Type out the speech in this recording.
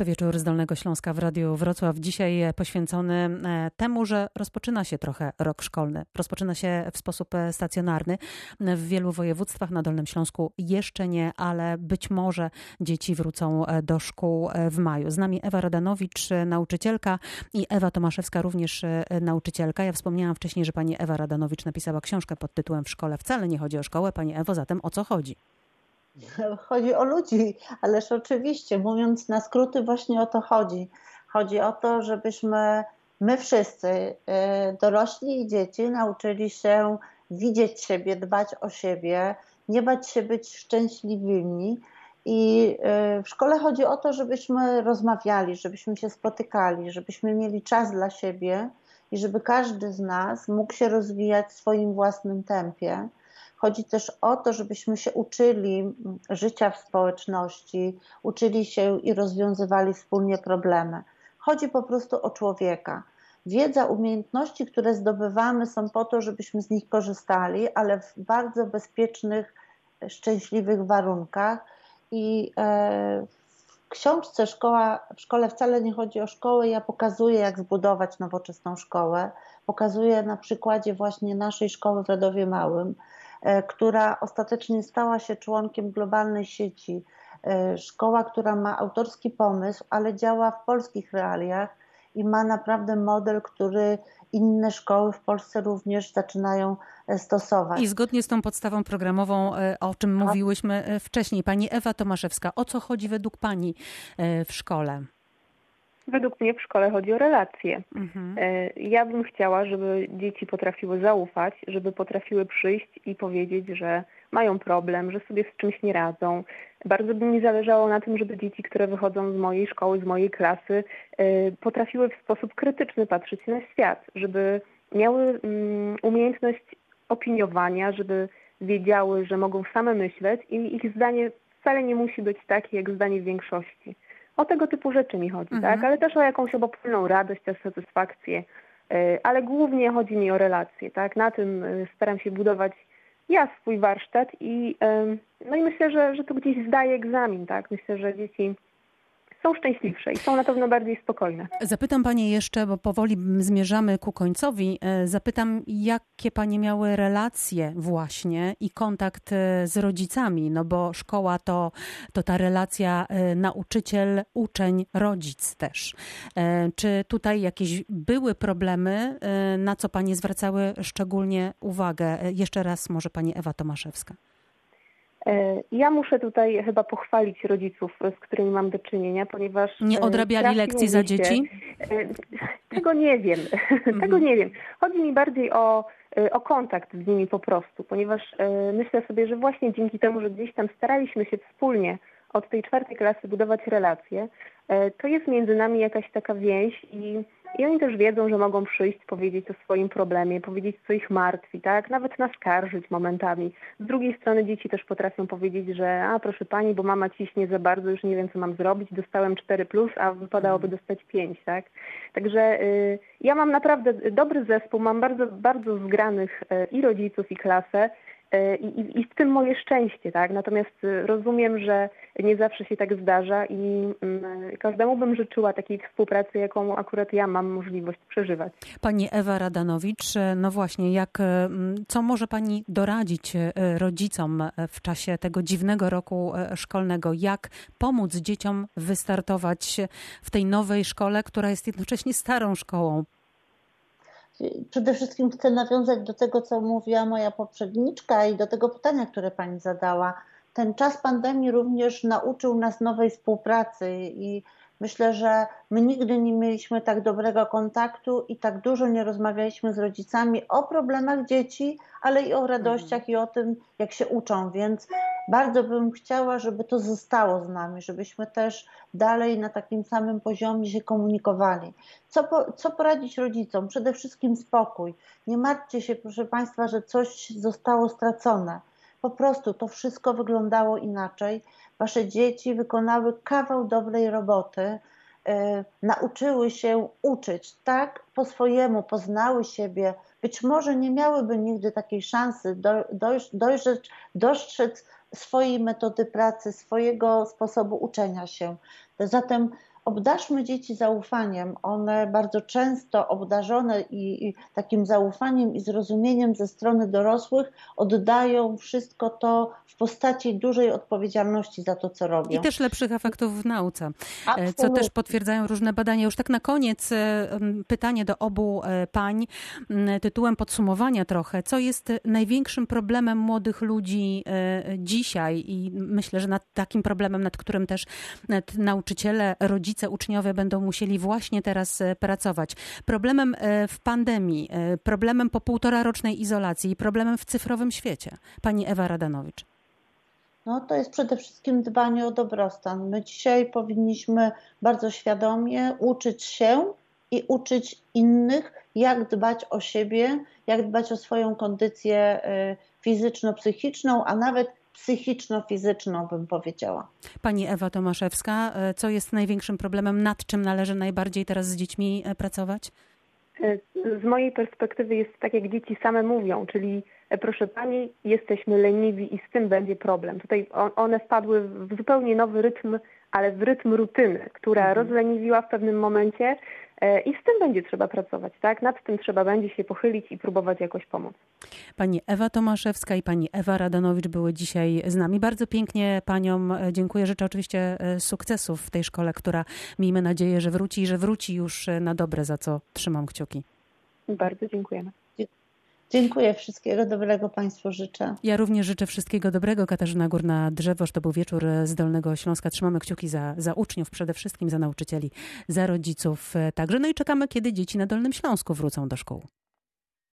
To wieczór z Dolnego Śląska w Radiu Wrocław. Dzisiaj poświęcony e, temu, że rozpoczyna się trochę rok szkolny. Rozpoczyna się w sposób e, stacjonarny. W wielu województwach na Dolnym Śląsku jeszcze nie, ale być może dzieci wrócą e, do szkół w maju. Z nami Ewa Radanowicz, nauczycielka i Ewa Tomaszewska, również nauczycielka. Ja wspomniałam wcześniej, że pani Ewa Radanowicz napisała książkę pod tytułem W szkole wcale nie chodzi o szkołę. Pani Ewo, zatem o co chodzi? Chodzi o ludzi, ależ oczywiście, mówiąc na skróty, właśnie o to chodzi. Chodzi o to, żebyśmy my wszyscy, y, dorośli i dzieci, nauczyli się widzieć siebie, dbać o siebie, nie bać się być szczęśliwymi. I y, w szkole chodzi o to, żebyśmy rozmawiali, żebyśmy się spotykali, żebyśmy mieli czas dla siebie i żeby każdy z nas mógł się rozwijać w swoim własnym tempie Chodzi też o to, żebyśmy się uczyli życia w społeczności, uczyli się i rozwiązywali wspólnie problemy. Chodzi po prostu o człowieka. Wiedza, umiejętności, które zdobywamy, są po to, żebyśmy z nich korzystali, ale w bardzo bezpiecznych, szczęśliwych warunkach. I e, w książce Szkoła, w szkole wcale nie chodzi o szkołę. Ja pokazuję, jak zbudować nowoczesną szkołę. Pokazuję na przykładzie właśnie naszej szkoły w Radowie Małym, która ostatecznie stała się członkiem globalnej sieci. E, szkoła, która ma autorski pomysł, ale działa w polskich realiach i ma naprawdę model, który inne szkoły w Polsce również zaczynają e, stosować. I zgodnie z tą podstawą programową, o czym mówiłyśmy wcześniej, pani Ewa Tomaszewska, o co chodzi według pani w szkole? Według mnie w szkole chodzi o relacje. Mhm. E, ja bym chciała, żeby dzieci potrafiły zaufać, żeby potrafiły przyjść i powiedzieć, że mają problem, że sobie z czymś nie radzą. Bardzo by mi zależało na tym, żeby dzieci, które wychodzą z mojej szkoły, z mojej klasy, e, potrafiły w sposób krytyczny patrzeć na świat, żeby miały mm, umiejętność opiniowania, żeby wiedziały, że mogą same myśleć i ich zdanie wcale nie musi być takie jak zdanie większości. O tego typu rzeczy mi chodzi, mhm. tak? Ale też o jakąś obopólną radość, też satysfakcję. E, ale głównie chodzi mi o relacje, tak? Na tym e, staram się budować ja swój warsztat i no i myślę, że, że to gdzieś zdaje egzamin, tak? Myślę, że dzieci są szczęśliwsze i są na pewno bardziej spokojne. Zapytam Panie jeszcze, bo powoli zmierzamy ku końcowi, e, zapytam, jakie Panie miały relacje właśnie i kontakt e, z rodzicami, no bo szkoła to, to ta relacja e, nauczyciel, uczeń, rodzic też. Czy tutaj jakieś były problemy, na co Panie zwracały szczególnie uwagę? Jeszcze raz może Pani Ewa Tomaszewska. E, ja muszę tutaj chyba pochwalić rodziców, z którymi mam do czynienia, ponieważ. Nie e, odrabiali lekcji za dzieci? E, tego nie wiem. Tego mhm. nie wiem. Chodzi mi bardziej o, o kontakt z nimi po prostu, ponieważ myślę sobie, że właśnie dzięki temu, że gdzieś tam staraliśmy się wspólnie od tej czwartej klasy budować relacje, to jest między nami jakaś taka więź i i oni też wiedzą, że mogą przyjść, powiedzieć o swoim problemie, powiedzieć, co ich martwi, tak? Nawet naskarżyć momentami. Z drugiej strony dzieci też potrafią powiedzieć, że a proszę pani, bo mama ciśnie za bardzo, już nie wiem, co mam zrobić, dostałem 4+, plus, a wypadałoby mhm. dostać 5, tak? Także y, ja mam naprawdę dobry zespół, mam bardzo, bardzo zgranych y, i rodziców, i klasę. E, I, I, w tym moje szczęście, tak? Natomiast y, rozumiem, że nie zawsze się tak zdarza i mm, każdemu bym życzyła takiej współpracy, jaką akurat ja mam możliwość przeżywać. Pani Ewa Radanowicz, e, no właśnie, jak, e, co może Pani doradzić rodzicom w czasie tego dziwnego roku szkolnego? Jak pomóc dzieciom wystartować w tej nowej szkole, która jest jednocześnie starą szkołą? Przede wszystkim chcę nawiązać do tego, co mówiła moja poprzedniczka i do tego pytania, które pani zadała. Ten czas pandemii również nauczył nas nowej współpracy i Myślę, że my nigdy nie mieliśmy tak dobrego kontaktu i tak dużo nie rozmawialiśmy z rodzicami o problemach dzieci, ale i o radościach i o tym, jak się uczą, więc bardzo bym chciała, żeby to zostało z nami, żebyśmy też dalej na takim samym poziomie się komunikowali. Co, po, co poradzić rodzicom? Przede wszystkim spokój. Nie martwcie się, proszę Państwa, że coś zostało stracone. Po prostu to wszystko wyglądało inaczej wasze dzieci wykonały kawał dobrej roboty, e, nauczyły się uczyć tak po swojemu, poznały siebie. Być może nie miałyby nigdy takiej szansy do, dojrzeć, dostrzec swojej metody pracy, swojego sposobu uczenia się. Zatem obdarzmy dzieci zaufaniem. One bardzo często obdarzone i, i, takim zaufaniem i zrozumieniem ze strony dorosłych oddają wszystko to w postaci dużej odpowiedzialności za to, co robią. I też lepszych efektów w nauce, Absolutnie. co też potwierdzają różne badania. Już tak na koniec pytanie do obu pań tytułem podsumowania trochę. Co jest największym problemem młodych ludzi dzisiaj i myślę, że nad takim problemem, nad którym też nauczyciele, rodzice, uczniowie będą musieli właśnie teraz e, pracować. Problemem e, w pandemii, e, problemem po półtora rocznej izolacji i problemem w cyfrowym świecie. Pani Ewa Radanowicz. No, to jest przede wszystkim dbanie o dobrostan. My dzisiaj powinniśmy bardzo świadomie uczyć się i uczyć innych, jak dbać o siebie, jak dbać o swoją kondycję fizyczno-psychiczną, a nawet psychiczno-fizyczną, bym powiedziała. Pani Ewa Tomaszewska, e, co jest największym problemem, nad czym należy najbardziej teraz z dziećmi e, pracować? E, z mojej perspektywy jest tak, jak dzieci same mówią, czyli proszę pani, jesteśmy leniwi i z tym będzie problem. Tutaj one wpadły w zupełnie nowy rytm, ale w rytm rutyny, która mhm. rozleniwiła w pewnym momencie E, I z tym będzie trzeba pracować, tak? Nad tym trzeba będzie się pochylić i próbować jakoś pomóc. Pani Ewa Tomaszewska i pani Ewa Radanowicz były dzisiaj z nami. Bardzo pięknie paniom e, dziękuję. Życzę oczywiście e, sukcesów w tej szkole, która miejmy nadzieję, że wróci i że wróci już na dobre, za co trzymam kciuki. Bardzo dziękujemy. Dziękuję, wszystkiego dobrego Państwu życzę. Ja również życzę wszystkiego dobrego. Katarzyna Górna-Drzewoż, to był wieczór z Dolnego Śląska. Trzymamy kciuki za, za uczniów, przede wszystkim za nauczycieli, za rodziców także. No i czekamy, kiedy dzieci na Dolnym Śląsku wrócą do szkół.